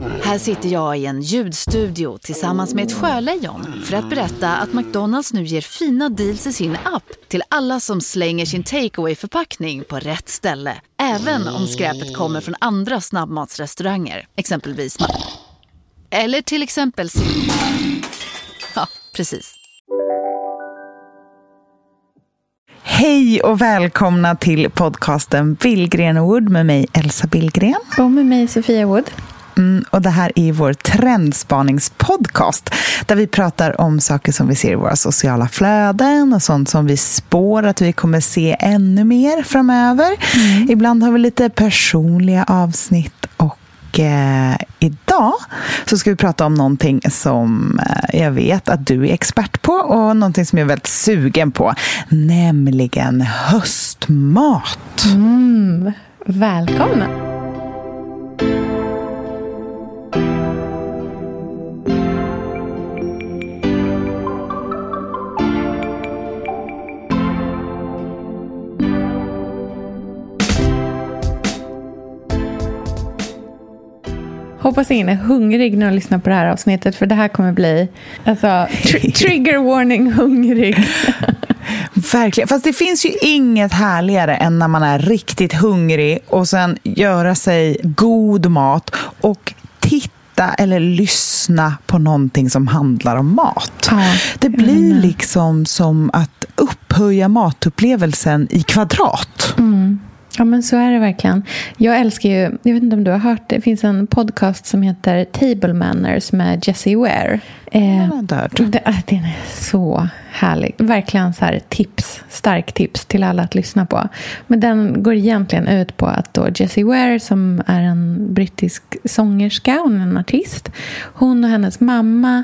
Här sitter jag i en ljudstudio tillsammans med ett sjölejon för att berätta att McDonalds nu ger fina deals i sin app till alla som slänger sin takeaway förpackning på rätt ställe. Även om skräpet kommer från andra snabbmatsrestauranger, exempelvis Eller till exempel Ja, precis. Hej och välkomna till podcasten Billgren Wood med mig Elsa Billgren. Och med mig Sofia Wood. Mm, och det här är vår trendspaningspodcast där vi pratar om saker som vi ser i våra sociala flöden och sånt som vi spår att vi kommer se ännu mer framöver. Mm. Ibland har vi lite personliga avsnitt och eh, idag så ska vi prata om någonting som eh, jag vet att du är expert på och någonting som jag är väldigt sugen på, nämligen höstmat. Mm, välkomna! Hoppas ingen är hungrig när de lyssnar på det här avsnittet, för det här kommer bli alltså, tr trigger warning hungrig. Verkligen. Fast det finns ju inget härligare än när man är riktigt hungrig och sen göra sig god mat och titta eller lyssna på någonting som handlar om mat. Ja, det blir liksom som att upphöja matupplevelsen i kvadrat. Mm. Ja, men så är det verkligen. Jag älskar ju, jag vet inte om du har hört det, finns en podcast som heter Table Manners med Jessie Ware. Eh, det, den är så härlig. Verkligen så här tips, stark tips till alla att lyssna på. Men den går egentligen ut på att då Jessie Ware som är en brittisk sångerska, hon är en artist. Hon och hennes mamma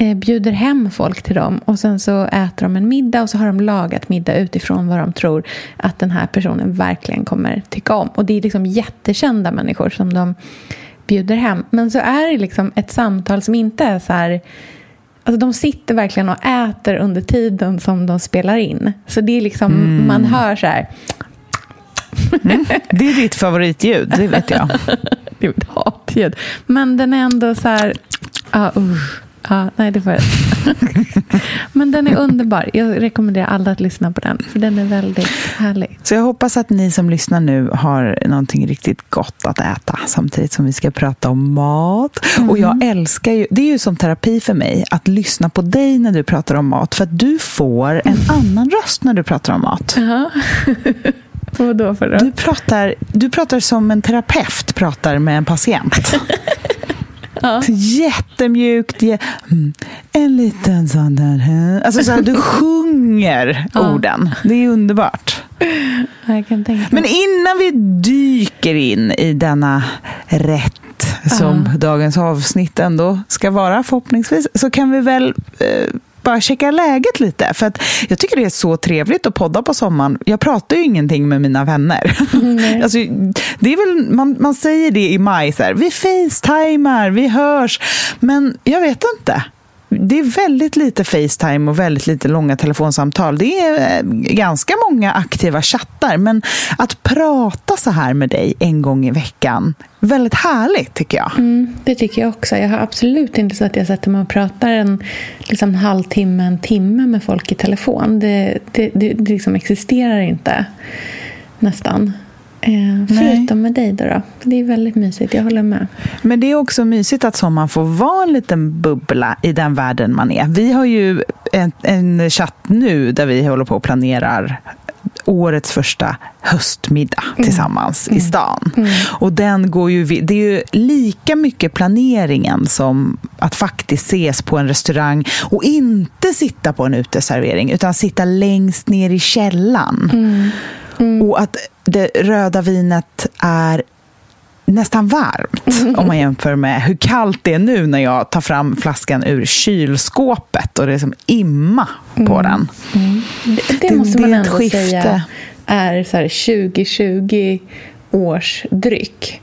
bjuder hem folk till dem och sen så äter de en middag och så har de lagat middag utifrån vad de tror att den här personen verkligen kommer tycka om. Och det är liksom jättekända människor som de bjuder hem. Men så är det liksom ett samtal som inte är så här... Alltså de sitter verkligen och äter under tiden som de spelar in. Så det är liksom, mm. man hör så här... Mm. Det är ditt favoritljud, det vet jag. det är mitt hatljud. Men den är ändå så här... Uh, uh. Ja, nej, det får jag. Men den är underbar. Jag rekommenderar alla att lyssna på den, för den är väldigt härlig. Så jag hoppas att ni som lyssnar nu har någonting riktigt gott att äta samtidigt som vi ska prata om mat. Mm. Och jag älskar ju, det är ju som terapi för mig att lyssna på dig när du pratar om mat, för att du får en annan röst när du pratar om mat. Ja. Vad då för du pratar, du pratar som en terapeut pratar med en patient. Ja. Jättemjukt. Mm. En liten sån där... Alltså så här, du sjunger ja. orden. Det är underbart. Men innan vi dyker in i denna rätt som ja. dagens avsnitt ändå ska vara förhoppningsvis, så kan vi väl eh, bara checka läget lite. För att jag tycker det är så trevligt att podda på sommaren. Jag pratar ju ingenting med mina vänner. Mm. alltså, det är väl, man, man säger det i maj, så här, vi facetimar, vi hörs. Men jag vet inte det är väldigt lite Facetime och väldigt lite långa telefonsamtal. Det är eh, ganska många aktiva chattar, men att prata så här med dig en gång i veckan, väldigt härligt tycker jag. Mm, det tycker jag också. Jag har absolut inte så att jag sätter mig och pratar en liksom, halvtimme, en timme med folk i telefon. Det, det, det, det liksom existerar inte nästan. Eh, förutom med dig då, då, Det är väldigt mysigt, jag håller med. Men det är också mysigt att sommaren får vara en liten bubbla i den världen man är. Vi har ju en, en chatt nu där vi håller på och planerar årets första höstmiddag mm. tillsammans mm. i stan. Mm. Och den går ju, det är ju lika mycket planeringen som att faktiskt ses på en restaurang och inte sitta på en uteservering utan sitta längst ner i källan. Mm. Mm. Och att det röda vinet är nästan varmt mm. om man jämför med hur kallt det är nu när jag tar fram flaskan ur kylskåpet och det är som imma på mm. den. Mm. Det, det, det, måste man ändå säga är så 2020 års dryck.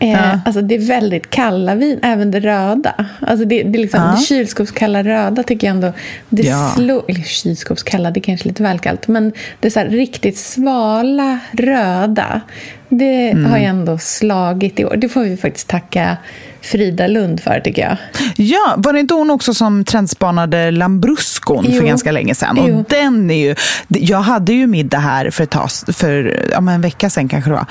Eh, Ja. Alltså det är väldigt kalla vin, även det röda. Alltså det, det, är liksom, Ja. det kylskåpskalla röda tycker jag ändå... Det Ja. slår, eller kylskåpskalla, det är kanske är lite väl kallt. Men det är så här riktigt svala röda. Det Mm. har jag ändå slagit i år. Det får vi faktiskt tacka Frida Lund för tycker jag. Ja, var det inte hon också som trendspanade Lambruscon för Jo. ganska länge sedan? Jo. Och den är ju, jag hade ju middag här för ett tag, för ja, en vecka sedan kanske det var.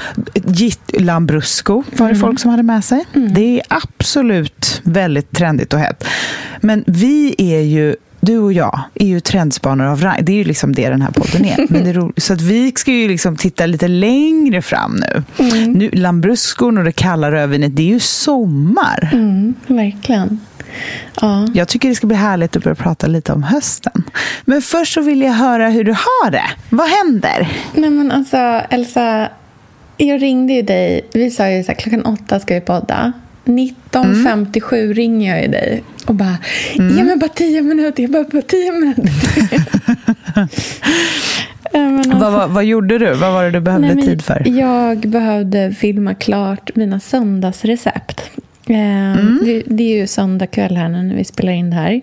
Lambrusco var det folk som hade med sig. Det är absolut väldigt trendigt och hett. Men vi är ju du och jag är ju trendspanare av rang. Det är ju liksom det den här podden är. Men det är så att vi ska ju liksom titta lite längre fram nu. nu Lambruscon och det kalla rödvinet, det är ju sommar. Mm, verkligen. Ja. Jag tycker det ska bli härligt att börja prata lite om hösten. Men först så vill jag höra hur du har det. Vad händer? Nej men alltså Elsa, jag ringde ju dig. Vi sa ju så här, klockan åtta ska vi podda. 19.57 ringer jag ju dig och bara, ge mig bara tio minuter, jag behöver bara tio minuter. Alltså, Vad, vad, vad gjorde du? Vad var det du behövde nej, men tid för? Jag behövde filma klart mina söndagsrecept. Eh, Mm. det, det är ju söndag kväll här när vi spelar in det här.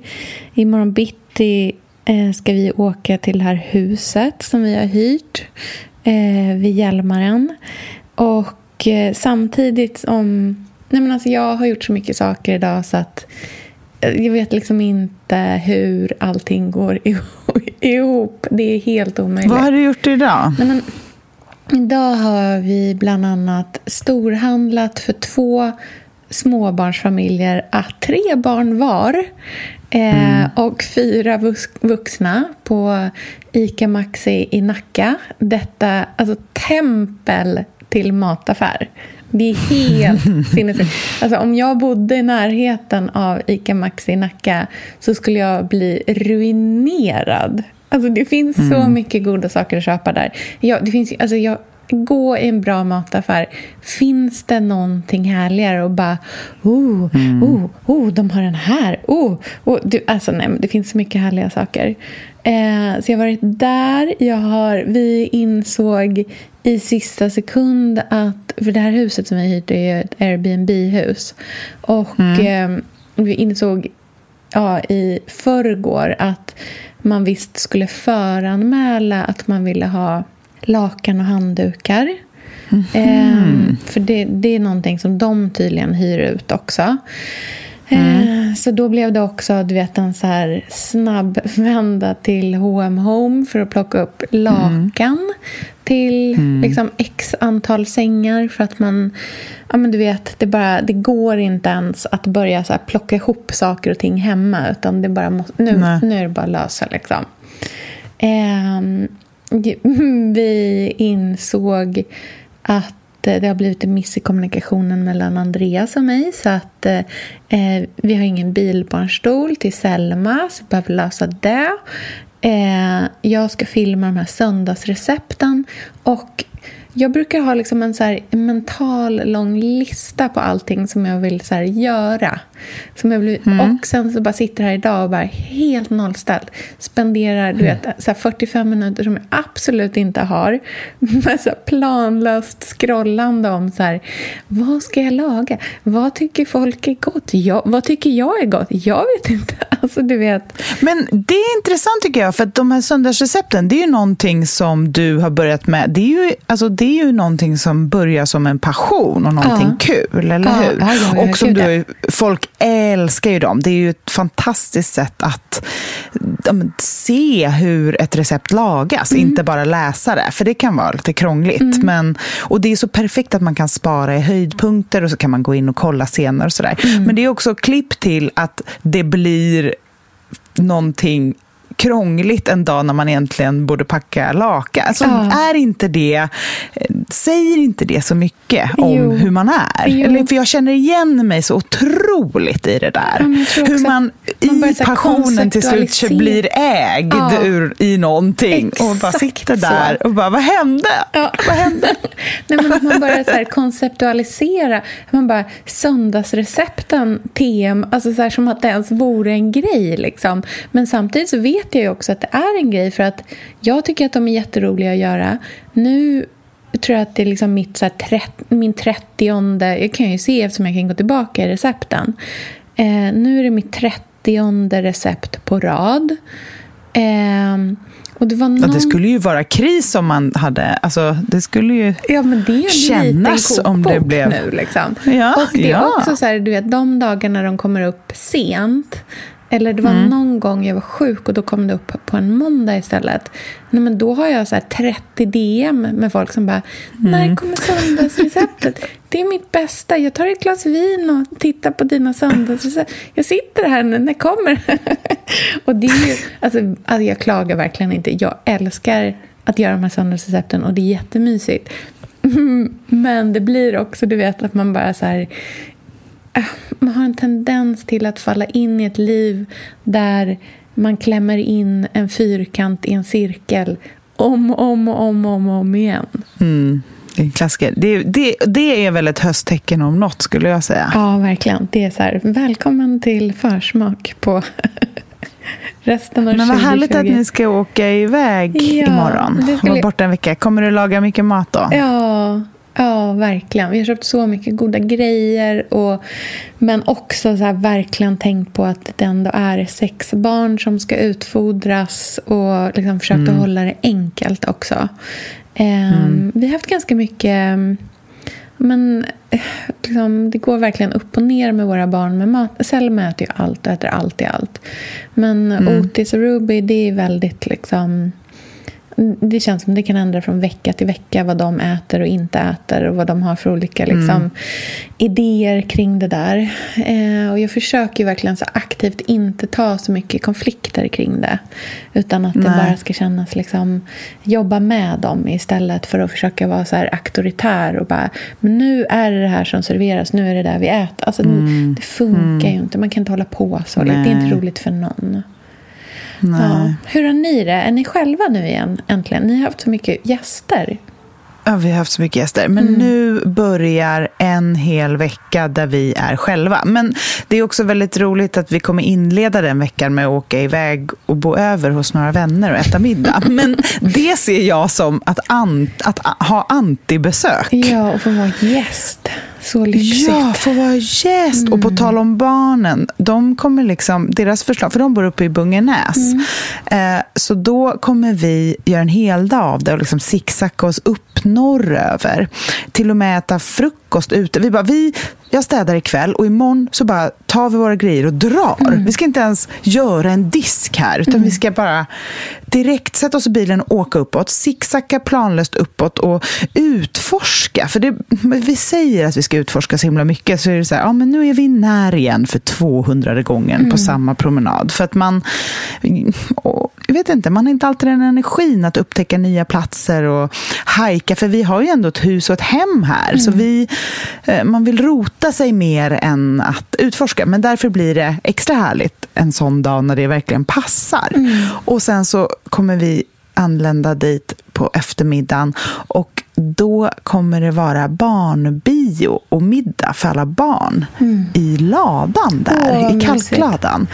Imorgon bitti eh, ska vi åka till det här huset som vi har hyrt eh, vid Hjälmaren. Och eh, samtidigt som... Nej men alltså jag har gjort så mycket saker idag så att jag vet liksom inte hur allting går ihop. Det är helt omöjligt. Vad har du gjort idag? Nej, men, idag har vi bland annat storhandlat för två småbarnsfamiljer, ah, tre barn var eh, och fyra vux, vuxna på ICA Maxi i Nacka. Detta, alltså tempel till mataffär. Det är helt sinnessjukt. Alltså, om jag bodde i närheten av ICA Maxi i Nacka så skulle jag bli ruinerad. Alltså, det finns så mycket goda saker att köpa där. Jag, det finns, alltså, jag, gå i en bra mataffär. Finns det någonting härligare och bara oh, oh, oh, de har den här. Oh, oh. Du, alltså, nej, det finns så mycket härliga saker. Eh, så jag har varit där. Jag har, vi insåg i sista sekund att... För det här huset som vi hyrt är ett Airbnb-hus. Och eh, vi insåg ja, i förrgår att man visst skulle föranmäla att man ville ha lakan och handdukar. Ehm, för det, det är någonting som de tydligen hyr ut också. Eh, Så då blev det också du vet, en så här snabb vända till H&M Home för att plocka upp lakan till liksom, x antal sängar för att man... Ja, men du vet, det, bara, det går inte ens att börja så här, plocka ihop saker och ting hemma utan det bara måste, nu, Nej. nu är det bara att lösa. Liksom. Ehm, vi insåg att eh, Eh, det har blivit en miss i kommunikationen mellan Andreas och mig. Så att eh, eh, vi har ingen bilbarnstol till Selma, så vi behöver lösa det. Eh, jag ska filma de här söndagsrecepten. Och jag brukar ha liksom en, så mental lång lista på allting som jag vill så göra. Som jag vill, Och sen så bara sitter här idag och bara helt nollställd. Spenderar du vet, så här 45 minuter som jag absolut inte har. Med så planlöst scrollande om så här, vad ska jag laga? Vad tycker folk är gott? Jag, vad tycker jag är gott? Jag vet inte. Alltså du vet. Men det är intressant tycker jag, för att de här söndagsrecepten, det är ju någonting som du har börjat med. Det är ju, alltså, det är ju någonting som börjar som en passion och någonting Ja. kul, eller Ja, hur? ja, och som du, folk älskar ju dem. Det är ju ett fantastiskt sätt att men, se hur ett recept lagas, Mm. inte bara läsa det, för det kan vara lite krångligt. Men, och det är så perfekt att man kan spara i höjdpunkter och så kan man gå in och kolla senare och sådär. Mm. Men det är också klipp till att det blir någonting krångligt en dag när man egentligen borde packa lakan. Alltså, Ja. är inte det, säger inte det så mycket om Jo. hur man är? Jo. Eller, för jag känner igen mig så otroligt i det där. Ja, hur man i passionen till slut blir ägd ja. ur, i någonting Exakt och bara sitter där så. och bara, vad hände? Ja. Vad hände? Nej, men man börjar så här konceptualisera, man bara, söndagsrecepten, TM, alltså så här, som att det ens vore en grej. Liksom. Men samtidigt så vet jag ju också att det är en grej för att jag tycker att de är jätteroliga att göra. Nu tror jag att det är liksom mitt, så här, trett, min trettionde... Jag kan ju se eftersom jag kan gå tillbaka i recepten. Eh, nu är det mitt trettionde recept på rad. Eh, och det, var någon... ja, det skulle ju vara kris om man hade... Alltså, det skulle ju ja, men det är kännas om det blev... nu. Liksom. Ja, och det är ja. också så här, du vet, de dagarna de kommer upp sent eller det var mm. någon gång jag var sjuk och då kom det upp på en måndag istället. Nej, men då har jag så 30 DM med folk som bara mm. När kommer söndagsreceptet? det är mitt bästa. Jag tar ett glas vin och tittar på dina söndagsrecept. Jag sitter här nu, när kommer Och det är ju, alltså, alltså, jag klagar verkligen inte. Jag älskar att göra de här söndagsrecepten och det är jättemysigt. Men det blir också, du vet, att man bara så här man har en tendens till att falla in i ett liv där man klämmer in en fyrkant i en cirkel om och om och om, om, om igen. Mm. Det är en klassiker. Det, det, det är väl ett hösttecken om något, skulle jag säga. Ja, verkligen. Det är så här, välkommen till försmak på resten av Men vad härligt att ni ska åka iväg ja, imorgon. Vara borta en vecka. Kommer du laga mycket mat då? Ja, Ja, verkligen. Vi har köpt så mycket goda grejer. Och, men också så här, verkligen tänkt på att det ändå är sex barn som ska utfodras och liksom försökt mm. att hålla det enkelt också. Um, mm. Vi har haft ganska mycket... Men liksom, det går verkligen upp och ner med våra barn med mat. Selma äter ju allt och äter alltid allt. Men mm. Otis och Ruby, det är väldigt liksom det känns som det kan ändra från vecka till vecka vad de äter och inte äter och vad de har för olika liksom, mm. idéer kring det där. Eh, och jag försöker verkligen så aktivt inte ta så mycket konflikter kring det. Utan att Nej. det bara ska kännas liksom, jobba med dem istället för att försöka vara så här auktoritär och bara, men nu är det det här som serveras, nu är det där vi äter. Alltså, mm. Det funkar mm. ju inte, man kan inte hålla på så. Nej. Det är inte roligt för någon. Ja. Hur har ni det? Är ni själva nu igen, äntligen? Ni har haft så mycket gäster. Ja, vi har haft så mycket gäster. Men mm. nu börjar en hel vecka där vi är själva. Men det är också väldigt roligt att vi kommer inleda den veckan med att åka iväg och bo över hos några vänner och äta middag. Men det ser jag som att, an, att ha antibesök. Ja, och få vara gäst. Så lyxigt. Ja, få vara gäst. Mm. Och på mm. tal om barnen, de kommer liksom, deras förslag, för de bor uppe i Bungenäs. Mm. Eh, så då kommer vi göra en hel dag av det och liksom zigzacka oss upp norröver. Till och med äta frukost ute. Vi bara, vi jag städar ikväll och imorgon så bara tar vi våra grejer och drar. Mm. Vi ska inte ens göra en disk här, utan mm. vi ska bara direkt sätta oss i bilen och åka uppåt, zigzacka planlöst uppåt och utforska. För det, vi säger att vi ska utforska så himla mycket, så är det så här, ja men nu är vi när igen för 200 gången mm. på samma promenad. För att man, jag vet inte, man har inte alltid den energin att upptäcka nya platser och hajka, för vi har ju ändå ett hus och ett hem här, så mm. vi, man vill rota sig mer än att utforska. Men därför blir det extra härligt en sån dag när det verkligen passar. Mm. Och sen så kommer vi anlända dit på eftermiddagen och då kommer det vara barnbio och middag för alla barn mm. i ladan där, oh, i kalkladan.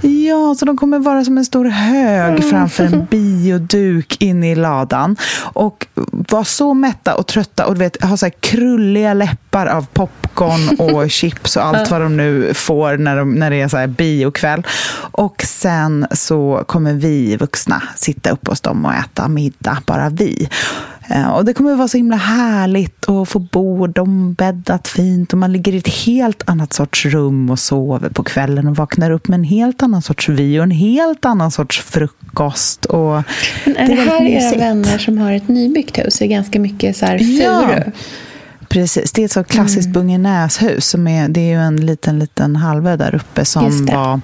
Ja, så de kommer vara som en stor hög mm. framför en bioduk inne i ladan och vara så mätta och trötta och vet, ha så här krulliga läppar av popcorn och chips och allt vad de nu får när, de, när det är så här biokväll. Och sen så kommer vi vuxna sitta upp hos dem och äta middag, bara vi. Eh, och det kommer att vara så himla härligt att få bord ombäddat fint och man ligger i ett helt annat sorts rum och sover på kvällen och vaknar upp med en helt annan sorts vy och en helt annan sorts frukost. Och Men är det, det här era vänner som har ett nybyggt hus? Det är ganska mycket så här furu? Ja. Precis, det är ett så klassiskt mm. Bungenäshus. Som är, det är ju en liten, liten halvö där uppe som var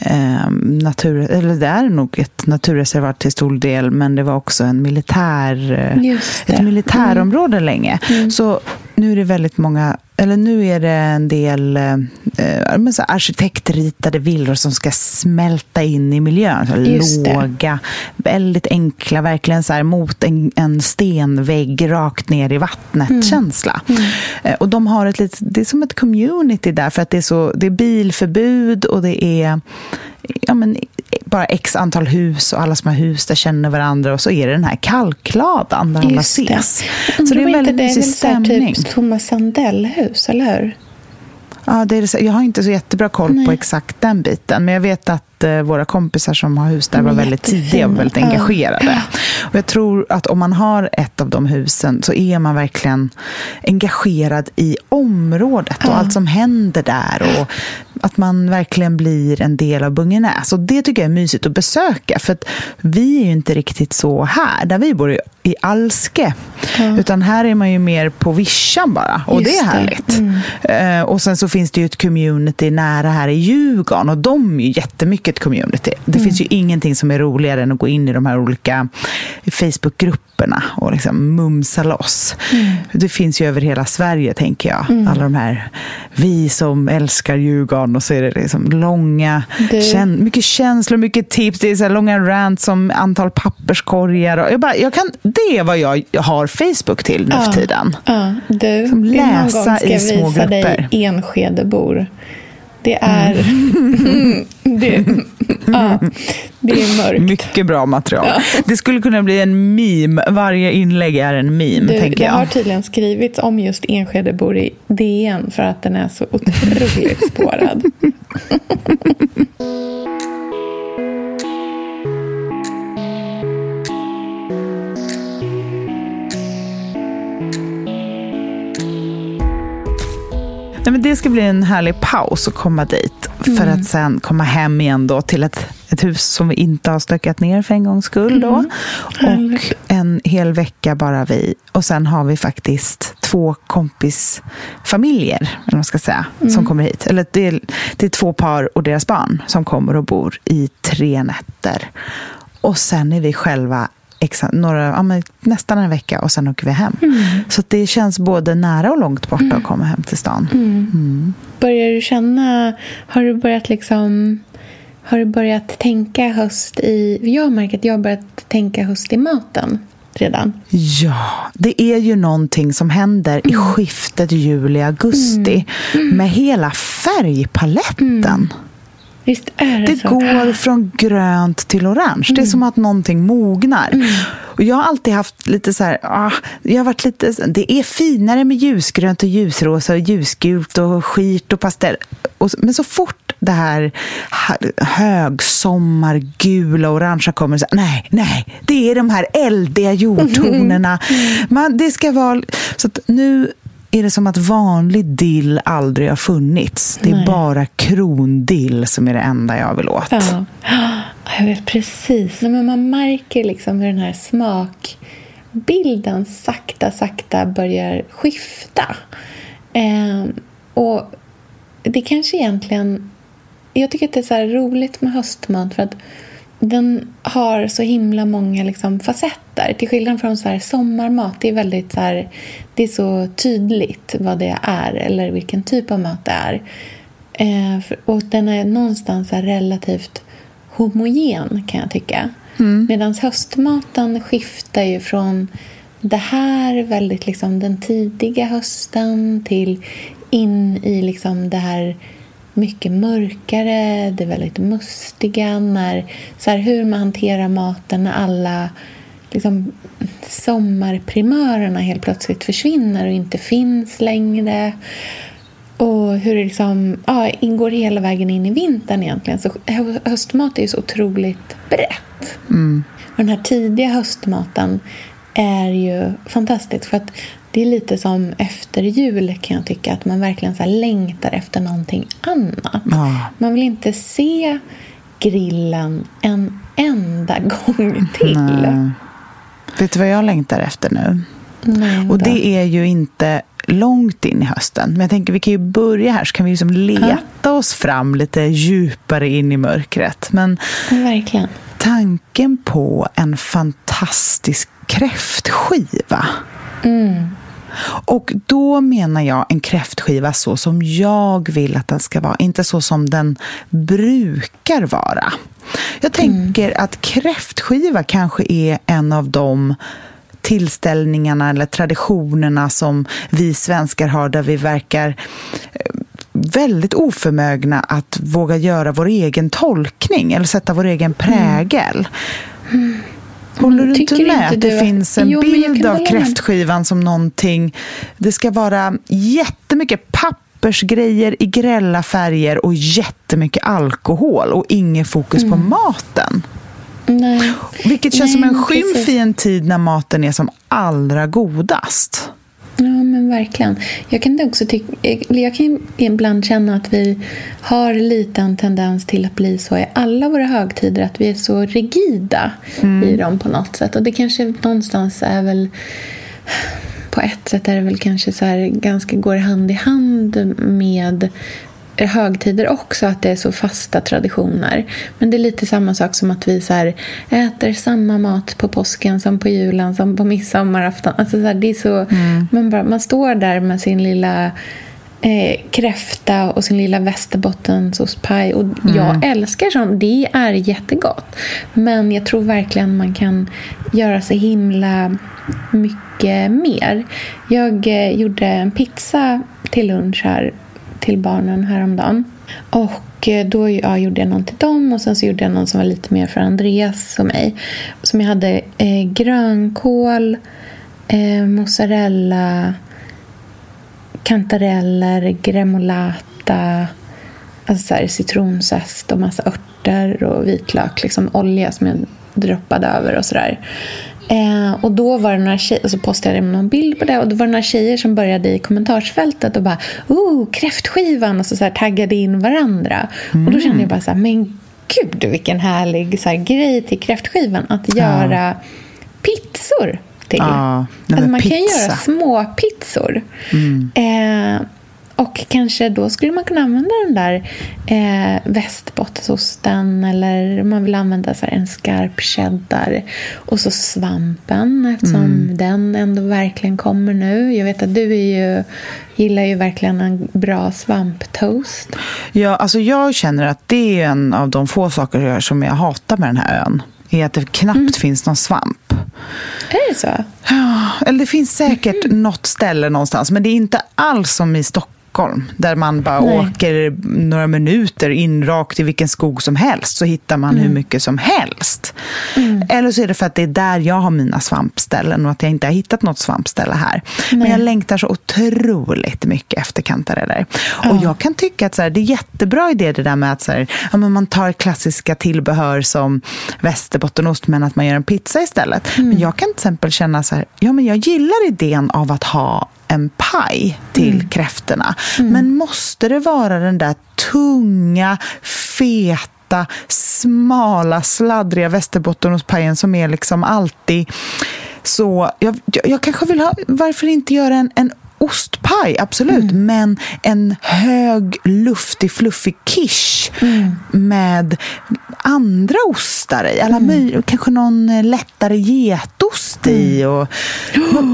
eh, natur, eller det är nog ett naturreservat till stor del, men det var också en militär, eh, ett militärområde mm. länge. Mm. Så nu är det väldigt många, eller nu är det en del eh, men så arkitektritade villor som ska smälta in i miljön. Så låga, väldigt enkla, verkligen så här mot en, en stenvägg rakt ner i vattnet-känsla. Mm. Mm. Eh, och de har ett litet, det är som ett community där för att det är, så, det är bilförbud och det är ja, men, bara x antal hus och alla som har hus där känner varandra och så är det den här kalkladan där alla ses. Det. Så det är en väldigt mysig stämning. Typ Thomas Sandell-hus, eller hur? Ja, det är, jag har inte så jättebra koll Nej. på exakt den biten, men jag vet att våra kompisar som har hus där var väldigt tidiga och väldigt engagerade. Och jag tror att om man har ett av de husen så är man verkligen engagerad i området och allt som händer där. Och att man verkligen blir en del av Bungenäs. Och det tycker jag är mysigt att besöka. För att vi är ju inte riktigt så här, där vi bor i Alske. Ja. Utan här är man ju mer på vischan bara. Och Just det är härligt. Mm. Uh, och sen så finns det ju ett community nära här i Djurgården. Och de är ju jättemycket ett community. Det mm. finns ju ingenting som är roligare än att gå in i de här olika Facebookgrupperna och liksom mumsa loss. Mm. Det finns ju över hela Sverige, tänker jag. Mm. Alla de här, vi som älskar Djurgården. Och så är det liksom långa, kän, mycket känslor, mycket tips. Det är så långa rants om antal papperskorgar. Och jag bara, jag kan, det är vad jag har Facebook till nu för tiden. Ja, du, som läsa i små grupper. dig Enskedebor. Det är... Mm. det, ja, det är mörkt. Mycket bra material. Ja. Det skulle kunna bli en meme. Varje inlägg är en meme, du, tänker jag. Det har tydligen skrivits om just Enskedebor i DN för att den är så otroligt spårad. Nej, men det ska bli en härlig paus att komma dit. Mm. För att sen komma hem igen då till ett, ett hus som vi inte har stökat ner för en gångs skull. Då. Mm. Och en hel vecka bara vi. Och sen har vi faktiskt två kompisfamiljer, eller man ska säga, mm. som kommer hit. Eller det är, det är två par och deras barn som kommer och bor i tre nätter. Och sen är vi själva några, ja, nästan en vecka och sen åker vi hem. Mm. Så det känns både nära och långt borta mm. att komma hem till stan. Mm. mm. Börjar du känna, har du börjat liksom har du börjat tänka höst i... Jag märker att jag har börjat tänka höst i maten redan. Ja, det är ju någonting som händer i mm. skiftet juli-augusti mm. med hela färgpaletten. Visst är det, det så. går från grönt till orange. Mm. Det är mm. som att någonting mognar. Mm. Och jag har alltid haft lite så här, ah, jag har varit lite, det är finare med ljusgrönt och ljusrosa och ljusgult och skit och pastell. Och, men så fort det här högsommargula och orangea kommer, så, nej, nej, det är de här eldiga jordtonerna. Mm. Man, det ska vara, så nu är det som att vanlig dill aldrig har funnits. Det är Nej. bara krondill som är det enda jag vill åt. Ja. Jag vet precis. Men man märker liksom hur den här smakbilden sakta, sakta börjar skifta. Eh, och det kanske egentligen... Jag tycker att det är så roligt med höstmat för att den har så himla många liksom facetter. Till skillnad från så här sommarmat, det är väldigt så här, det är så tydligt vad det är eller vilken typ av mat det är. Eh, och den är någonstans relativt homogen kan jag tycka. Mm. Medan höstmaten skiftar ju från det här väldigt liksom den tidiga hösten till in i liksom det här mycket mörkare, det är väldigt mustiga. När, så här, hur man hanterar maten när alla liksom, sommarprimörerna helt plötsligt försvinner och inte finns längre. Och hur det liksom, ja, ingår hela vägen in i vintern egentligen. Så höstmat är ju så otroligt brett. Mm. Och den här tidiga höstmaten är ju fantastisk. För att det är lite som efter jul kan jag tycka. Att man verkligen så längtar efter någonting annat. Ja. Man vill inte se grillen en enda gång till. Nej. Vet du vad jag längtar efter nu? Nej, och det är ju inte långt in i hösten. Men jag tänker vi kan ju börja här så kan vi liksom leta ja. oss fram lite djupare in i mörkret. Men Verkligen. tanken på en fantastisk kräftskiva. Mm. Och då menar jag en kräftskiva så som jag vill att den ska vara, inte så som den brukar vara. Jag tänker mm. att kräftskiva kanske är en av de tillställningarna eller traditionerna som vi svenskar har där vi verkar eh, väldigt oförmögna att våga göra vår egen tolkning eller sätta vår egen prägel. Mm. Håller du inte med att det finns en jo, bild av kräftskivan som någonting... Det ska vara jättemycket pappersgrejer i grälla färger och jättemycket alkohol och inget fokus mm. på maten. Nej. Vilket känns Nej, som en skymf i en tid när maten är som allra godast. Ja, men verkligen. Jag kan också tycka, jag kan ibland känna att vi har lite en tendens till att bli så i alla våra högtider, att vi är så rigida mm. i dem på något sätt. Och det kanske någonstans är väl på ett sätt är det väl kanske så här, ganska går hand i hand med högtider också att det är så fasta traditioner. Men det är lite samma sak som att vi så här, äter samma mat på påsken som på julen som på midsommarafton. Alltså så här, det är så, mm. man, bara, man står där med sin lilla eh, kräfta och sin lilla västerbottenostpaj. Och mm. Jag älskar sånt. Det är jättegott. Men jag tror verkligen man kan göra så himla mycket mer. Jag eh, gjorde en pizza till lunch här till barnen häromdagen. Och eh, då ja, gjorde jag någon till dem och sen så gjorde jag någon som var lite mer för Andreas och mig. Som jag hade eh, grönkål, eh, mozzarella, kantareller, gremolata, alltså så här, citronzest och massa örter och vitlök. Liksom olja som jag droppade över och sådär. Eh, och då var det några tjejer, och så postade jag någon bild på det och då var det några tjejer som började i kommentarsfältet och bara oh, kräftskivan och så, så här, taggade in varandra. Mm. Och då kände jag bara så här, men gud vilken härlig så här, grej till kräftskivan att göra ja. pizzor till. Ja, alltså, man pizza. kan göra små pizzor. Mm. Eh, och kanske då skulle man kunna använda den där eh, västbottenosten eller man vill använda så en skarp cheddar. Och så svampen eftersom mm. den ändå verkligen kommer nu. Jag vet att du ju, gillar ju verkligen en bra svamptoast. Ja, alltså jag känner att det är en av de få saker som jag hatar med den här ön är att det knappt mm. finns någon svamp. Är det så? Ja, eller det finns säkert mm. något ställe någonstans, men det är inte alls som i Stockholm Stockholm där man bara Nej. åker några minuter in rakt i vilken skog som helst så hittar man mm. hur mycket som helst. Mm. Eller så är det för att det är där jag har mina svampställen och att jag inte har hittat något svampställe här. Nej. Men jag längtar så otroligt mycket efter kantareller. Ja. Och jag kan tycka att så här, det är jättebra idé det där med att så här, ja, men man tar klassiska tillbehör som västerbottenost men att man gör en pizza istället. Mm. Men jag kan till exempel känna så här, ja men jag gillar idén av att ha en paj till mm. kräftorna. Mm. Men måste det vara den där tunga, feta, smala, sladdriga västerbottenostpajen som är liksom alltid så... Jag, jag, jag, kanske vill ha... Varför inte göra en, en ostpaj, absolut. Mm. Men en hög, luftig, fluffig quiche mm. med andra ostar i. Alla mm. Kanske någon lättare getost i. Mm. Och,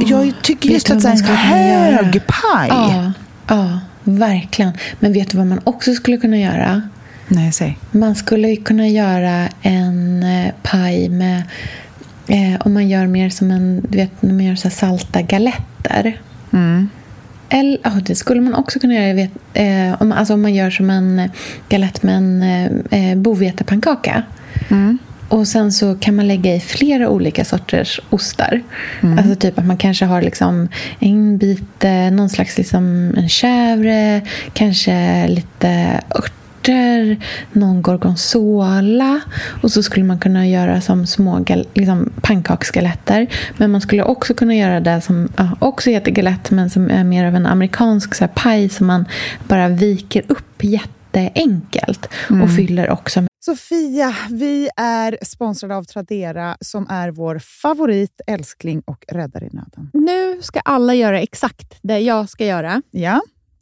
jag tycker just att en hög paj... Ja, ja, verkligen. Men vet du vad man också skulle kunna göra? Nej, säg. Man skulle kunna göra en eh, paj med... Eh, om man gör mer som en... Du vet, när man gör så salta galetter. Mm. Eller, oh, det skulle man också kunna göra. Jag vet, eh, om, alltså om man gör som en galett med en eh, bovetepannkaka. Mm. Och sen så kan man lägga i flera olika sorters ostar. Mm. Alltså typ att man kanske har liksom en bit, eh, någon slags liksom en chèvre, kanske lite ört örter, någon gorgonzola och så skulle man kunna göra som små liksom, pannkaksskeletter. Men man skulle också kunna göra det som ja, också heter galett men som är mer av en amerikansk så här, paj som man bara viker upp jätteenkelt mm. och fyller också med Sofia, vi är sponsrade av Tradera som är vår favorit, älskling och räddare i nöden. Nu ska alla göra exakt det jag ska göra. Ja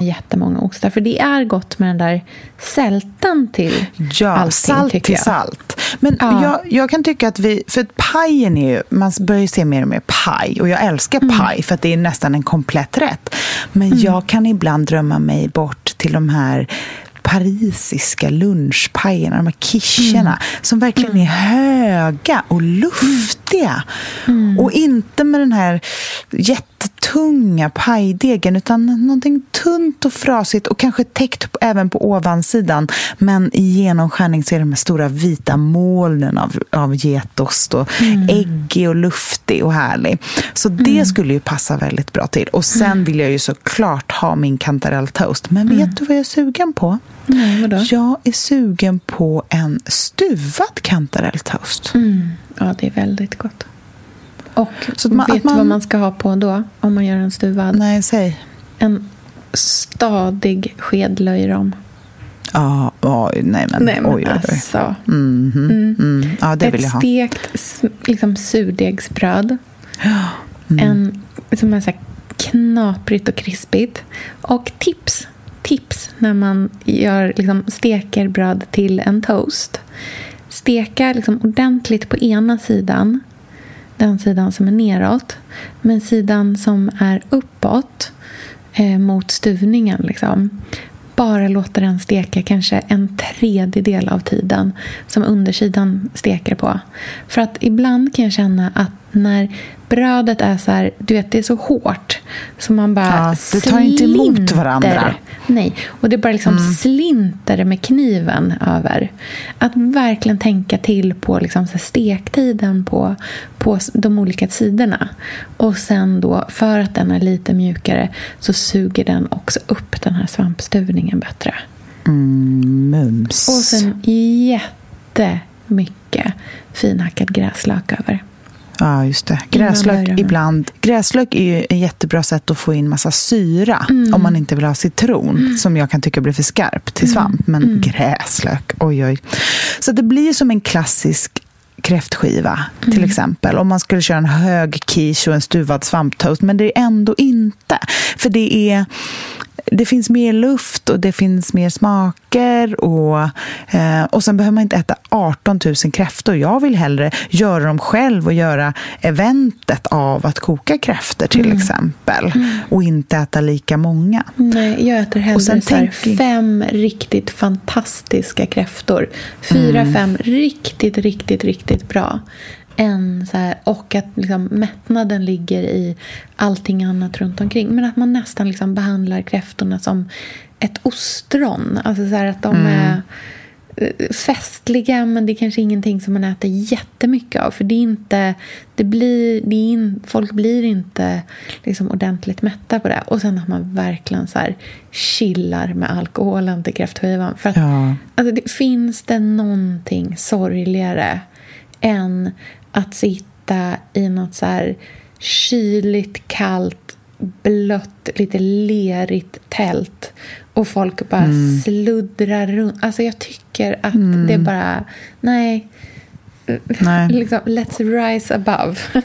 Jättemånga ostar. För det är gott med den där sältan till ja, allting, salt till jag. salt. Men ja. jag, jag, kan tycka att vi... För pajen är ju... Man börjar se mer och mer paj. Och jag älskar mm. paj för att det är nästan en komplett rätt. Men mm. jag kan ibland drömma mig bort till de här parisiska lunchpajerna, de här quicherna, mm. som verkligen mm. är höga och luftiga. Mm. Och inte med den här jättetunga pajdegen, utan någonting tunt och frasigt och kanske täckt även på ovansidan. Men i genomskärning så är det de här stora vita molnen av, av getost och mm. äggig och luftig och härlig. Så det mm. skulle ju passa väldigt bra till. Och sen mm. vill jag ju såklart ha min kantarelltoast. Men vet mm. du vad jag är sugen på? Nej, vadå? Jag är sugen på en stuvad kantarelltoast. Mm. Ja, det är väldigt gott. Och så man, vet du man... vad man ska ha på då? Om man gör en stuvad? Nej, säg. En stadig sked löjrom. Ja, oh, nej men, nej, men oj, oj, oj. Alltså. Mm -hmm. mm. Mm. Ja, det Ett vill jag ha. stekt liksom, surdegsbröd. Mm. En som är så knaprigt och krispigt. Och tips tips när man gör, liksom, steker bröd till en toast. Steka liksom, ordentligt på ena sidan, den sidan som är neråt. Men sidan som är uppåt eh, mot stuvningen. Liksom, bara låta den steka kanske en tredjedel av tiden som undersidan steker på. För att ibland kan jag känna att när brödet är så här, du vet det är så hårt så man bara ja, Det tar inte emot varandra. Nej, och det bara liksom mm. slinter med kniven över. Att verkligen tänka till på liksom så stektiden på, på de olika sidorna. Och sen då, för att den är lite mjukare så suger den också upp den här svampstuvningen bättre. Mm, mums. Och sen jättemycket finhackad gräslök över. Ja, just det. Gräslök ibland. Gräslök är ju ett jättebra sätt att få in massa syra mm. om man inte vill ha citron, mm. som jag kan tycka blir för skarp till svamp. Mm. Men mm. gräslök, oj oj. Så det blir som en klassisk kräftskiva till mm. exempel. Om man skulle köra en hög quiche och en stuvad svamptoast. Men det är ändå inte. För det är det finns mer luft och det finns mer smaker. Och, eh, och sen behöver man inte äta 18 000 kräftor. Jag vill hellre göra dem själv och göra eventet av att koka kräftor till mm. exempel. Mm. Och inte äta lika många. Nej, jag äter hellre så tänk... fem riktigt fantastiska kräftor. Fyra, mm. fem riktigt, riktigt, riktigt bra en så här, och att liksom mättnaden ligger i allting annat runt omkring. Men att man nästan liksom behandlar kräftorna som ett ostron. Alltså så att de mm. är eh, festliga men det är kanske ingenting som man äter jättemycket av. För det är inte, det blir, det är in, folk blir inte liksom ordentligt mätta på det. Och sen att man verkligen så här chillar med alkoholen till kräftskivan. För att, ja. alltså, det, finns det någonting sorgligare än att sitta i något så här kyligt, kallt, blött, lite lerigt tält och folk bara mm. sluddrar runt. Alltså jag tycker att mm. det bara... Nej. Nej. liksom, let's rise above.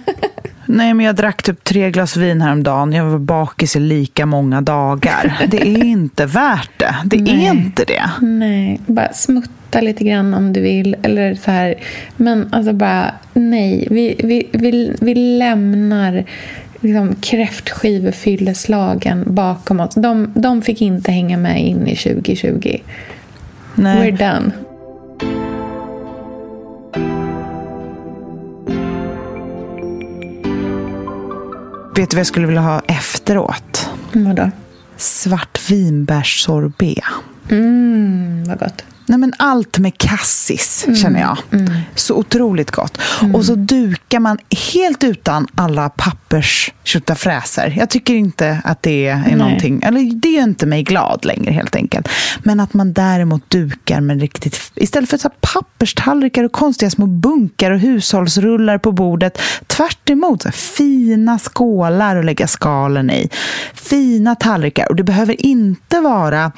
Nej, men jag drack typ tre glas vin häromdagen. Jag var bakis i lika många dagar. Det är inte värt det. Det Nej. är inte det. nej, bara smutta lite grann om du vill. Eller så här. Men alltså bara, nej. Vi, vi, vi, vi lämnar liksom kräftskivefylleslagen bakom oss. De, de fick inte hänga med in i 2020. Nej. We're done. Vet du vad jag skulle vilja ha efteråt? Vadå? Svartvinbärssorbet. Mm, vad gott. Nej, men allt med cassis, känner jag. Så otroligt gott. Och så dukar man helt utan alla pappers fräser. Jag tycker inte att det är Nej. någonting... Eller det är inte mig glad längre, helt enkelt. Men att man däremot dukar med riktigt... Istället för så papperstallrikar och konstiga små bunkar och hushållsrullar på bordet. Tvärt emot, så fina skålar att lägga skalen i. Fina tallrikar. Och det behöver inte vara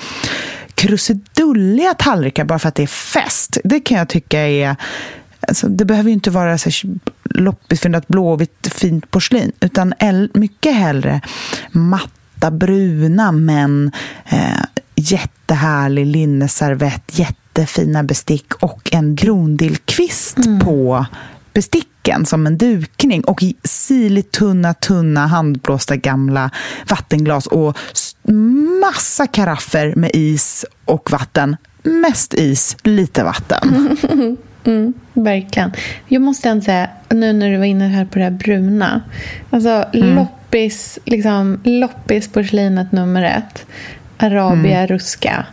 krusidulliga tallrikar bara för att det är fest. Det kan jag tycka är... Alltså, det behöver ju inte vara så loppisfyndat blåvitt fint porslin utan mycket hellre matta bruna men eh, jättehärlig linneservett, jättefina bestick och en grondillkvist på besticken som en dukning och i sirligt tunna, tunna handblåsta gamla vattenglas och massa karaffer med is och vatten. Mest is, lite vatten. Mm, verkligen. Jag måste ändå säga, nu när du var inne här på det här bruna. Alltså loppis, liksom, loppisporslinet nummer ett. Arabia ruska.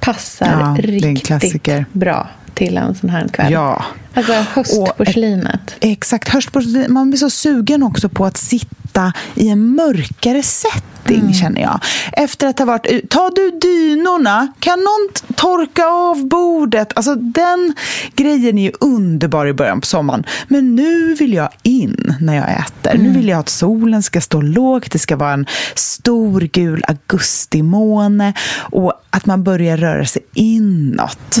Passar Ja, riktigt bra till en sån här kväll. Ja. Alltså höstporslinet. Exakt. Höstporslin, man blir så sugen också på att sitta i en mörkare setting, känner jag. Efter att ha varit Ta du dynorna? Kan någon torka av bordet? Alltså, den grejen är ju underbar i början på sommaren. Men nu vill jag in när jag äter. Nu vill jag att solen ska stå lågt. Det ska vara en stor gul augustimåne. Och att man börjar röra sig inåt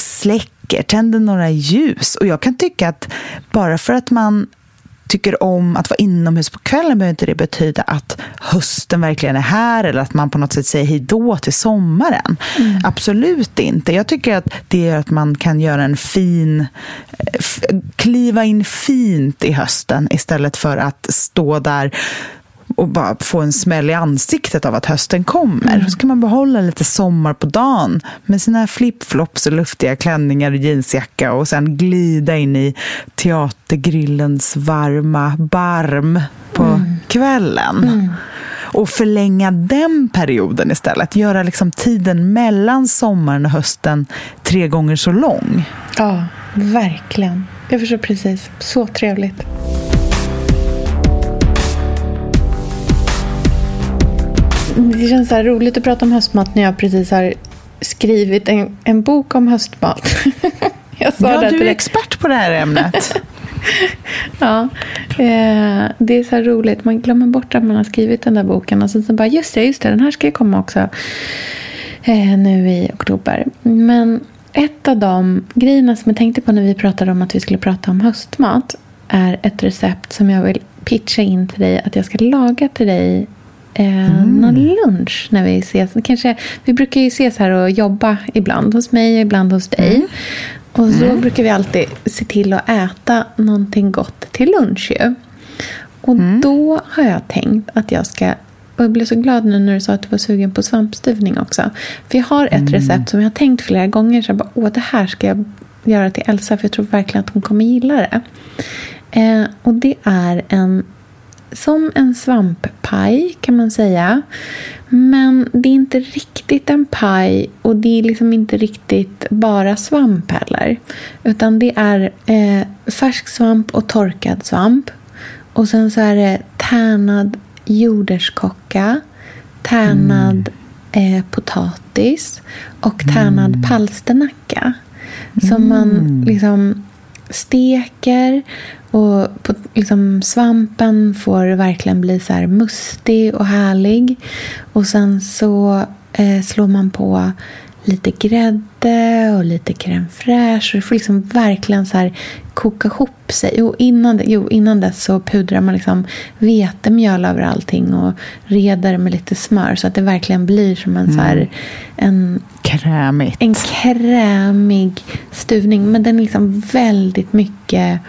släcker, tänder några ljus. Och jag kan tycka att bara för att man tycker om att vara inomhus på kvällen behöver inte det betyda att hösten verkligen är här eller att man på något sätt säger hej då till sommaren. Absolut inte. Jag tycker att det gör att man kan göra en fin f- kliva in fint i hösten istället för att stå där och bara få en smäll i ansiktet av att hösten kommer. Så kan man behålla lite sommar på dagen med sina flipflops och luftiga klänningar och jeansjacka och sen glida in i teatergrillens varma barm på kvällen. Och förlänga den perioden istället. Göra liksom tiden mellan sommaren och hösten tre gånger så lång. Ja, verkligen. Jag förstår precis. Så trevligt. Det känns så roligt att prata om höstmat när jag precis har skrivit en, en bok om höstmat. jag sa Ja, det du är expert på det här ämnet. Ja, eh, det är så här roligt. Man glömmer bort att man har skrivit den där boken. Och sen så bara, just det, just det, den här ska ju komma också eh, nu i oktober. Men ett av de grejerna som jag tänkte på när vi pratade om att vi skulle prata om höstmat är ett recept som jag vill pitcha in till dig att jag ska laga till dig eh, någon lunch när vi ses. Kanske, vi brukar ju ses här och jobba ibland hos mig och ibland hos dig. Och så brukar vi alltid se till att äta någonting gott till lunch ju. Och då har jag tänkt att jag ska och jag blev så glad nu när du sa att du var sugen på svampstuvning också. För jag har ett recept som jag har tänkt flera gånger. Så jag bara, åh det här ska jag göra till Elsa för jag tror verkligen att hon kommer gilla det. Eh, och det är en som en svamppaj kan man säga. Men det är inte riktigt en paj och det är liksom inte riktigt bara svamp heller. Utan det är eh, färsk svamp och torkad svamp. Och sen så är det tärnad jordärtskocka, tärnad eh, potatis och tärnad palsternacka. Som man liksom steker och på, liksom, svampen får verkligen bli så här mustig och härlig. Och sen så eh, slår man på lite grädde och lite crème fraîche. Och det får liksom verkligen så här koka ihop sig. Jo, innan, jo, innan dess så pudrar man liksom vetemjöl över allting och reder med lite smör så att det verkligen blir som en så här, en, Krämigt. en krämig stuvning. Men den är liksom väldigt mycket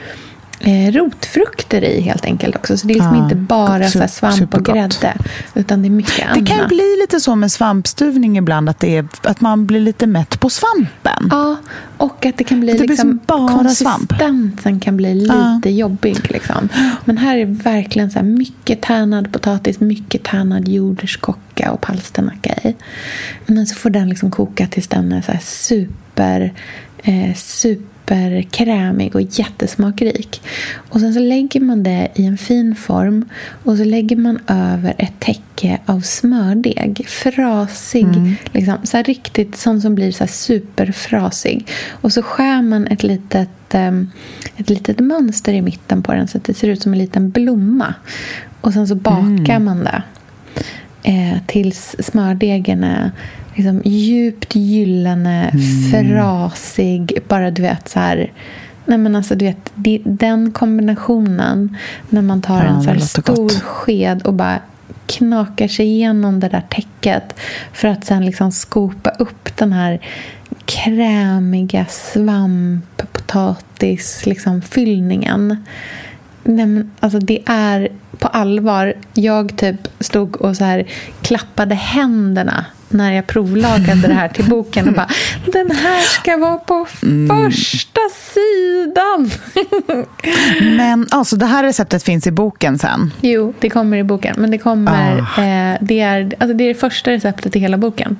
eh, rotfrukter i helt enkelt också. Så det är liksom Ja, inte bara så svamp och supergott. grädde. Utan det är mycket Det annat. kan bli lite så med svampstuvning ibland, att, det är, att man blir lite mätt på svampen. Ja, och att det kan bli Att det liksom, som bara svamp. konsistensen kan bli lite jobbig. Liksom. Men här är det verkligen så här mycket tärnad potatis, mycket tärnad jordärtskocka och palsternacka i. Men så får den liksom koka tills den är så super, eh, superkrämig och jättesmakrik. Och sen så lägger man det i en fin form och så lägger man över ett täcke av smördeg. Frasig, liksom, så här riktigt sån som blir så superfrasig. Och så skär man ett litet, em, ett litet mönster i mitten på den så att det ser ut som en liten blomma. Och sen så bakar man det eh, tills smördegen är liksom djupt gyllene, frasig. Bara du vet så här... Nej men alltså du vet, det- den kombinationen när man tar Ja, en så stor sked och bara knakar sig igenom det där täcket för att sen liksom skopa upp den här krämiga svamp, potatis, liksom fyllningen. Nej, men alltså det är på allvar. Jag typ stod och så här klappade händerna när jag provlagade det här till boken och bara den här ska vara på första sidan. Men alltså, det här receptet finns i boken sen. jo, det kommer i boken. Men det kommer... Ah. Eh, det, är, alltså det är det första receptet i hela boken.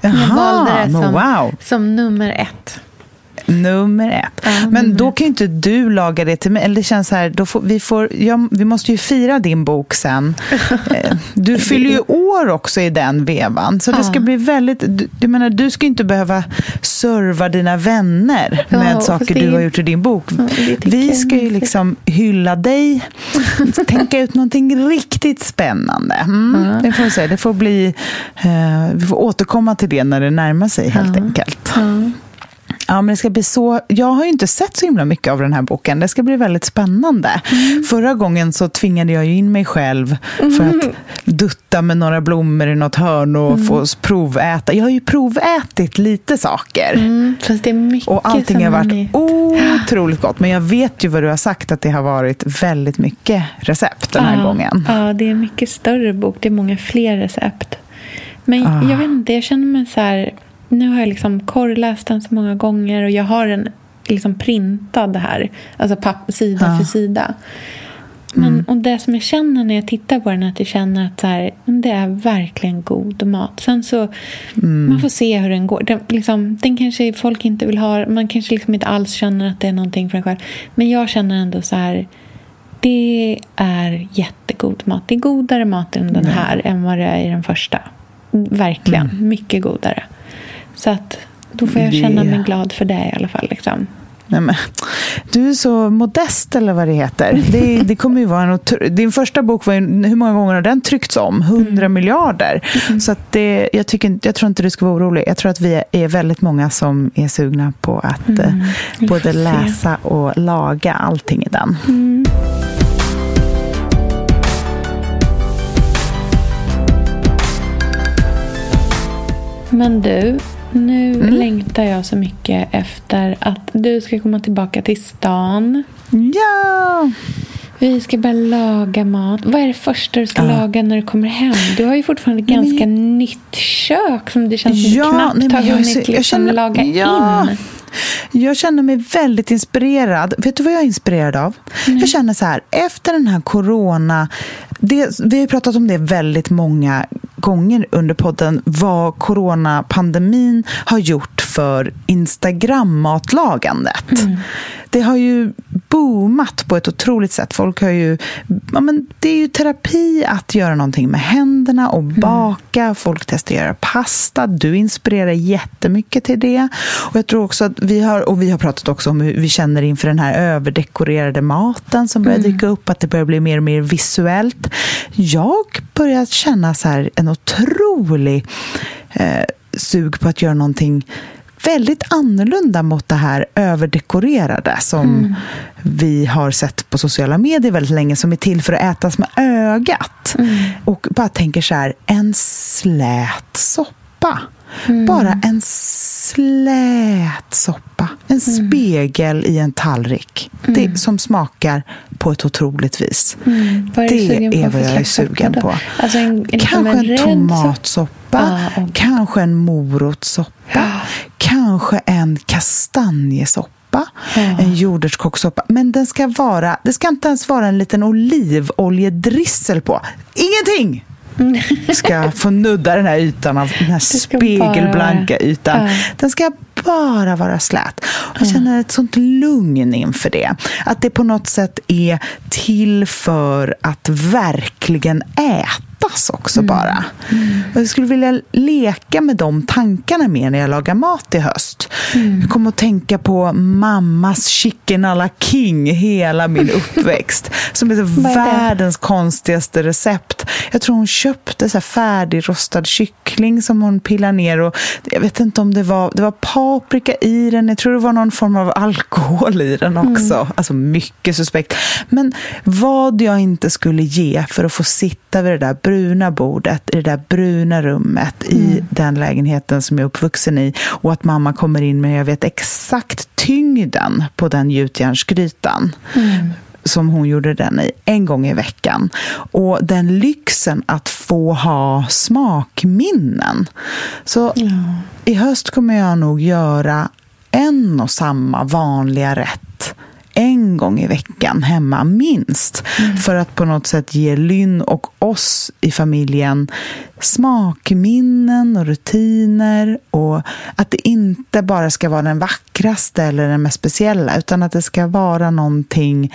Jag Jaha, valde det som, wow. som nummer ett. Nummer ett. Ja, Men då kan ju inte du laga det till mig. Eller det känns så här, då får, vi, får, ja, vi måste ju fira din bok sen. Eh, Du fyller ju år också i den vevan. Så det ska Ja. bli väldigt... Du, jag menar, du ska inte behöva serva dina vänner Ja, med fast saker det- du har gjort i din bok. Ja, Vi ska ju liksom hylla dig, tänka ut någonting riktigt spännande. Mm, Det får vi säga. Det får bli... Eh, vi får återkomma till det när det närmar sig, helt Ja. enkelt. Ja. Men det ska bli så... Jag har ju inte sett så himla mycket av den här boken. Det ska bli väldigt spännande. Mm. Förra gången så tvingade jag in mig själv för att dutta med några blommor i något hörn och Mm. få proväta. Jag har ju provätit lite saker. Mm, fast det är mycket Och allting har varit är- otroligt gott. Men jag vet ju vad du har sagt, att det har varit väldigt mycket recept den här ja, gången. Ja, det är en mycket större bok. Det är många fler recept. Men Ah. jag vet inte, jag känner mig så här... Nu har jag liksom korrläst den så många gånger och jag har den liksom printad här. Alltså papp, sida Ja. för sida. Men, Mm. Och det som jag känner när jag tittar på den är att jag känner att så här, det är verkligen god mat. Sen så, Mm. man får se hur den går. Den, liksom, den kanske folk inte vill ha. Man kanske liksom inte alls känner att det är någonting för en själv. Men jag känner ändå så här, det är jättegod mat. Det är godare mat än den här än vad det är i den första. Verkligen, mycket godare. Så att då får jag Det- känna mig glad för det i alla fall. Liksom. Nej, men, du är så modest, eller vad det heter. Det, det kommer ju vara en otro- Din första bok, var ju, hur många gånger har den tryckts om? Hundra Mm. miljarder. Så att det, jag, tycker, jag tror inte du ska vara orolig. Jag tror att vi är väldigt många som är sugna på att eh, Mm. Får både läsa och laga allting i den. Men du, nu Mm. längtar jag så mycket efter att du ska komma tillbaka till stan. Ja! Vi ska börja laga mat. Vad är det första du ska Ja. laga när du kommer hem? Du har ju fortfarande ett men ganska jag- nytt kök som det känns som Ja, du knappt nej, men har hunnit liksom laga ja. in. Jag känner mig väldigt inspirerad. Vet du vad jag är inspirerad av? Jag känner så här, efter den här corona... Det, vi har pratat om det väldigt många gånger under podden, vad coronapandemin har gjort för Instagram-matlagandet. Det har ju boomat på ett otroligt sätt. Folk har ju... Ja, men det är ju terapi att göra någonting med händerna och baka. Folk testar att göra pasta. Du inspirerar jättemycket till det. Och jag tror också att vi har, och vi har pratat också om hur vi känner inför den här överdekorerade maten som börjar dyka upp, att det börjar bli mer och mer visuellt. Jag börjar känna så här en otrolig eh, sug på att göra någonting väldigt annorlunda mot det här överdekorerade som mm. vi har sett på sociala medier väldigt länge, som är till för att ätas med ögat. Mm. Och bara tänker så här, en slät soppa. Mm. Bara en slät soppa. En mm. spegel i en tallrik. Mm. Det som smakar på ett otroligt vis. Mm. Är det är vad jag är sugen på. Alltså en, en, Kanske en, en tomatsoppa. Ah, okay. Kanske en morotssoppa. Ja. Kanske en kastanjesoppa. Ja. En jordärtskockssoppa. Men den ska vara, det ska inte ens vara en liten olivoljedrissel på. Ingenting! ska få nudda den här ytan av den här spegelblanka ytan. Ja. Den ska bara vara slät. Jag känner ett sånt lugn inför det. Att det på något sätt är till för att verkligen äta ätas också mm. bara. Mm. Jag skulle vilja leka med de tankarna mer när jag lagar mat i höst. Mm. Jag kommer att tänka på mammas chicken à la king hela min uppväxt. som är världens konstigaste recept. Jag tror hon köpte så färdigrostad kyckling som hon pillar ner. Och jag vet inte om det var, det var paprika i den. Jag tror det var någon form av alkohol i den också. Mm. Alltså mycket suspekt. Men vad jag inte skulle ge för att få sitta vid det där bruna bordet, i det där bruna rummet, mm. i den lägenheten som jag är uppvuxen i. Och att mamma kommer in med, jag vet exakt tyngden på den gjutjärnsgrytan. Mm som hon gjorde den i en gång i veckan. Och den lyxen att få ha smakminnen. Så ja. i höst kommer jag nog göra en och samma vanliga rätt en gång i veckan hemma, minst. Mm. För att på något sätt ge Lynn och oss i familjen smakminnen och rutiner. Och att det inte bara ska vara den vackraste eller den mest speciella, utan att det ska vara någonting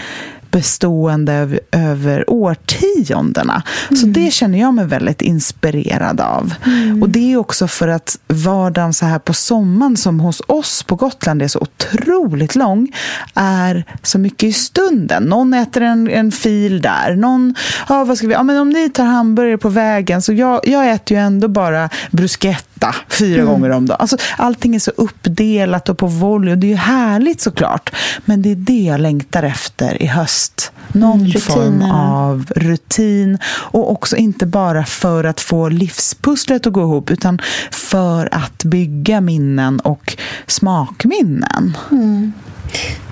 bestående över, över årtiondena. Mm. Så det känner jag mig väldigt inspirerad av. Mm. Och det är också för att vardagen så här på sommaren som hos oss på Gotland är så otroligt lång, är så mycket i stunden. Någon äter en, en fil där, någon, ja vad ska vi, ja men om ni tar hamburgare på vägen, så jag, jag äter ju ändå bara bruschetta äta fyra mm. gånger om dagen. Alltså, allting är så uppdelat och på volley och det är ju härligt såklart. Men det är det jag längtar efter i höst. Någon mm, form av rutin och också inte bara för att få livspusslet att gå ihop utan för att bygga minnen och smakminnen. Mm.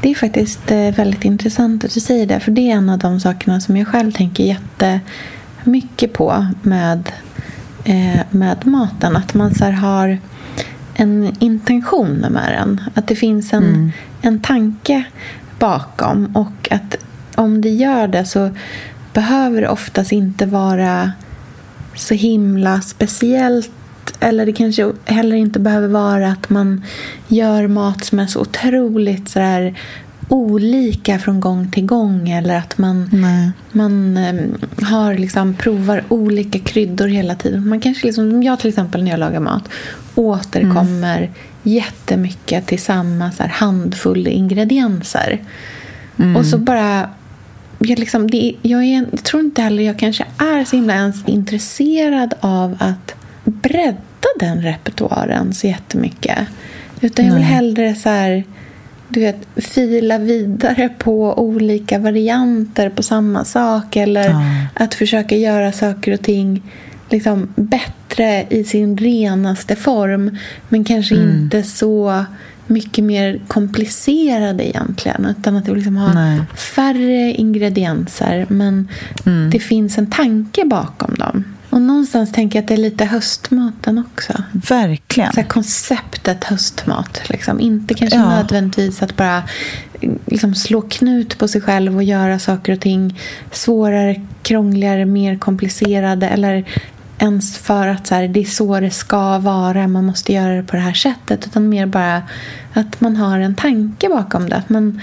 Det är faktiskt eh, väldigt intressant att du säger det, för det är en av de sakerna som jag själv tänker jättemycket på med med maten. Att man så har en intention med den. Att det finns en, mm. en tanke bakom. Och att om det gör det så behöver det oftast inte vara så himla speciellt eller det kanske heller inte behöver vara att man gör mat som är så otroligt så där olika från gång till gång eller att man, man um, har liksom, provar olika kryddor hela tiden. Man kanske liksom, jag till exempel när jag lagar mat återkommer mm. jättemycket till samma så här, handfull ingredienser. Mm. Och så bara... Jag, liksom, det, jag, är, jag tror inte heller jag kanske är så himla ens intresserad av att bredda den repertoaren så jättemycket. Utan jag vill hellre så här, du vet, fila vidare på olika varianter på samma sak eller ja. att försöka göra saker och ting liksom bättre i sin renaste form men kanske mm. inte så mycket mer komplicerade egentligen utan att det liksom har Nej. färre ingredienser men mm. det finns en tanke bakom dem. Och någonstans tänker jag att det är lite höstmaten också. Verkligen. Så konceptet höstmat. Liksom. Inte kanske ja. nödvändigtvis att bara liksom, slå knut på sig själv och göra saker och ting svårare, krångligare, mer komplicerade. Eller ens för att så här, det är så det ska vara, man måste göra det på det här sättet. Utan mer bara att man har en tanke bakom det. Att man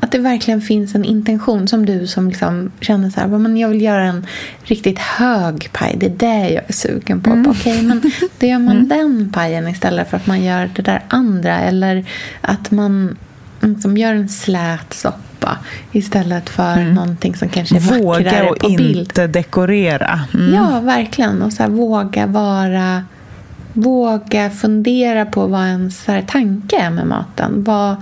att det verkligen finns en intention som du som liksom känner så här, men jag vill göra en riktigt hög paj. Det är det jag är sugen på. Mm. Okej, men då gör man mm. den pajen istället för att man gör det där andra. Eller att man liksom gör en slät soppa istället för mm. någonting som kanske är våga vackrare på bild. Våga och inte dekorera. Mm. Ja, verkligen. Och så här, våga vara våga fundera på vad ens tanke är med maten. Vad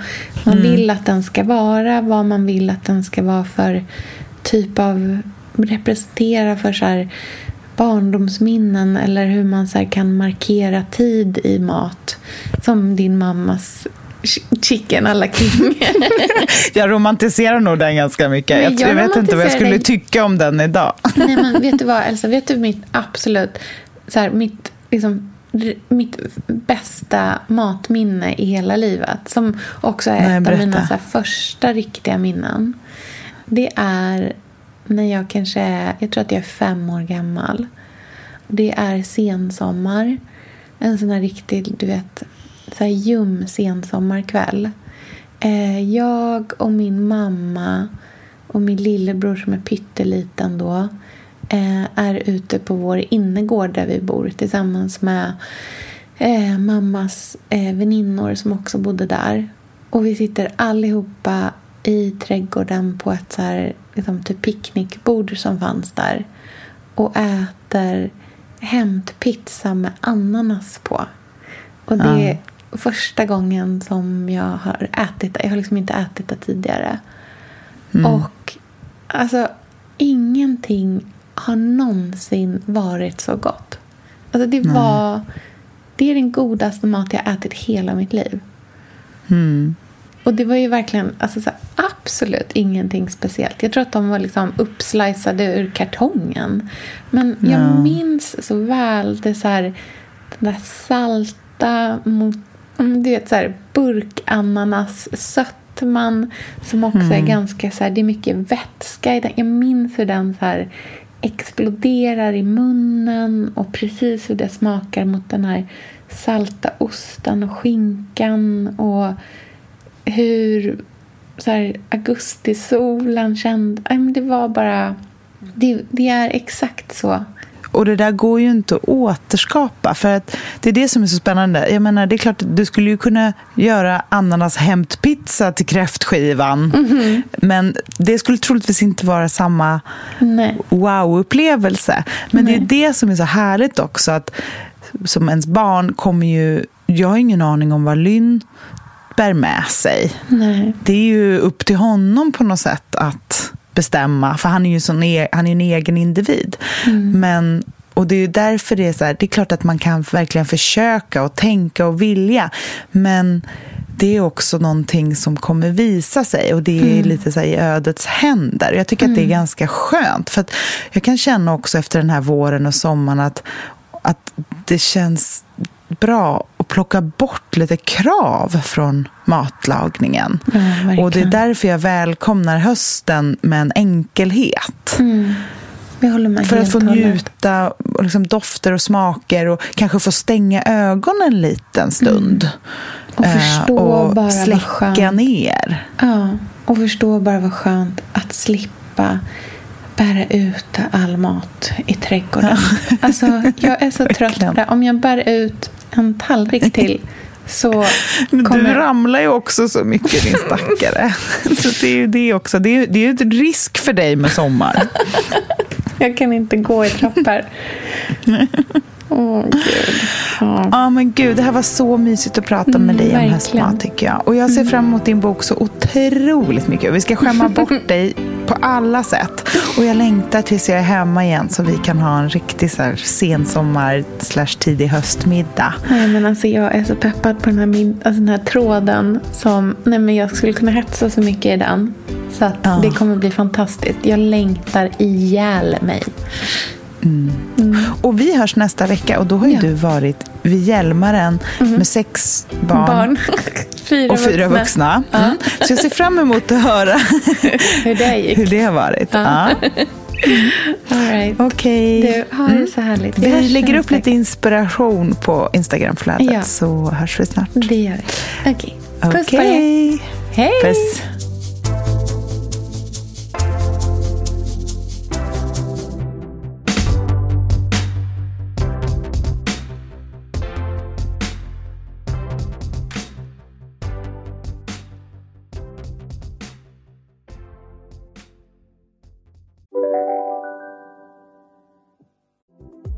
man Mm. vill att den ska vara, vad man vill att den ska vara för typ av representera för så här, barndomsminnen eller hur man så kan markera tid i mat. Som din mammas ch- chicken alla king. Jag romantiserar nog den ganska mycket. Jag, jag vet inte vad jag skulle den- tycka om den idag. Nej, men vet du vad, Elsa? Vet du mitt absolut... Så här, mitt, liksom, mitt bästa matminne i hela livet som också är Nej, ett av mina så här, första riktiga minnen. Det är när jag kanske är... Jag tror att jag är fem år gammal. Det är sensommar. En sån här riktig, du vet, så här ljum sensommarkväll. Eh, jag och min mamma och min lillebror som är pytteliten då är ute på vår innergård där vi bor tillsammans med eh, mammas eh, väninnor som också bodde där. Och vi sitter allihopa i trädgården på ett så här, liksom, typ picknickbord som fanns där och äter hämtpizza med ananas på. Och det är första gången som jag har ätit det. Jag har liksom inte ätit det tidigare. Och alltså, ingenting har någonsin varit så gott. Alltså, det var... Det är den godaste mat jag ätit hela mitt liv. Mm. Och det var ju verkligen alltså, så här, absolut ingenting speciellt. Jag tror att de var liksom uppslicade ur kartongen. Men jag Ja. minns så väl det så här, den där salta mot, mm, du vet så här, burkananas sötman som också är ganska så här, det är mycket vätska i den. Jag minns hur den så här exploderar i munnen och precis hur det smakar mot den här salta osten och skinkan och hur så här, augustisolen kändes. Nej, men Det var bara... Det, det är exakt så. Och det där går ju inte att återskapa. För att det är det som är så spännande. Jag menar, det är klart att du skulle ju kunna göra ananas hämtpizza till kräftskivan. Men det skulle troligtvis inte vara samma wow-upplevelse. Men Nej. det är det som är så härligt också. att Som ens barn kommer ju... Jag har ingen aning om vad Lynn bär med sig. Nej. Det är ju upp till honom på något sätt att bestämma. För han är ju sån e- han är en egen individ. Men, och det är därför det är så här, det är klart att man kan verkligen försöka och tänka och vilja. Men det är också någonting som kommer visa sig och det är lite så i ödets händer. Jag tycker att det är ganska skönt. För jag kan känna också efter den här våren och sommaren att, att det känns bra att plocka bort lite krav från matlagningen. Ja, och det är därför jag välkomnar hösten med en enkelhet. Mm. För att få njuta liksom dofter och smaker och kanske få stänga ögonen en liten stund. Och Eh, förstå och bara vad släcka skönt. ner. Ja, och förstå bara vad skönt att slippa bära ut all mat i trädgården. Alltså, jag är så trött på det. Om jag bär ut en tallrik till så kommer... du ramlar ju också så mycket din stackare. så det är ju det också. Det är det är ju risk för dig med sommar. Jag kan inte gå i trappor. Åh, gud. Ja. Ja, men gud, det här var så mysigt att prata med Mm, dig om verkligen. höstmat tycker jag. Och jag ser fram emot din bok så otroligt mycket. Vi ska skämma bort dig på alla sätt. Och jag längtar tills jag är hemma igen så vi kan ha en riktig så här, sensommar slash tidig höstmiddag. Nej, men alltså, jag är så peppad på den här, mid- alltså, den här tråden. Som, nej, men jag skulle kunna hetsa så mycket i den. Så att Ja. det kommer bli fantastiskt. Jag längtar ihjäl mig. Och vi hörs nästa vecka och då har ju Ja. du varit vid Hjälmaren med sex barn. Barn. fyra Och fyra vuxna. Mm. Så jag ser fram emot att höra Hur det gick. hur det har varit. Ja. All right. Okej. Du, ha det så härligt. Vi hörs lägger upp lite inspiration på Instagramflödet Ja. så hörs vi snart. Det gör vi. Okej. Puss på er. Hej! Puss.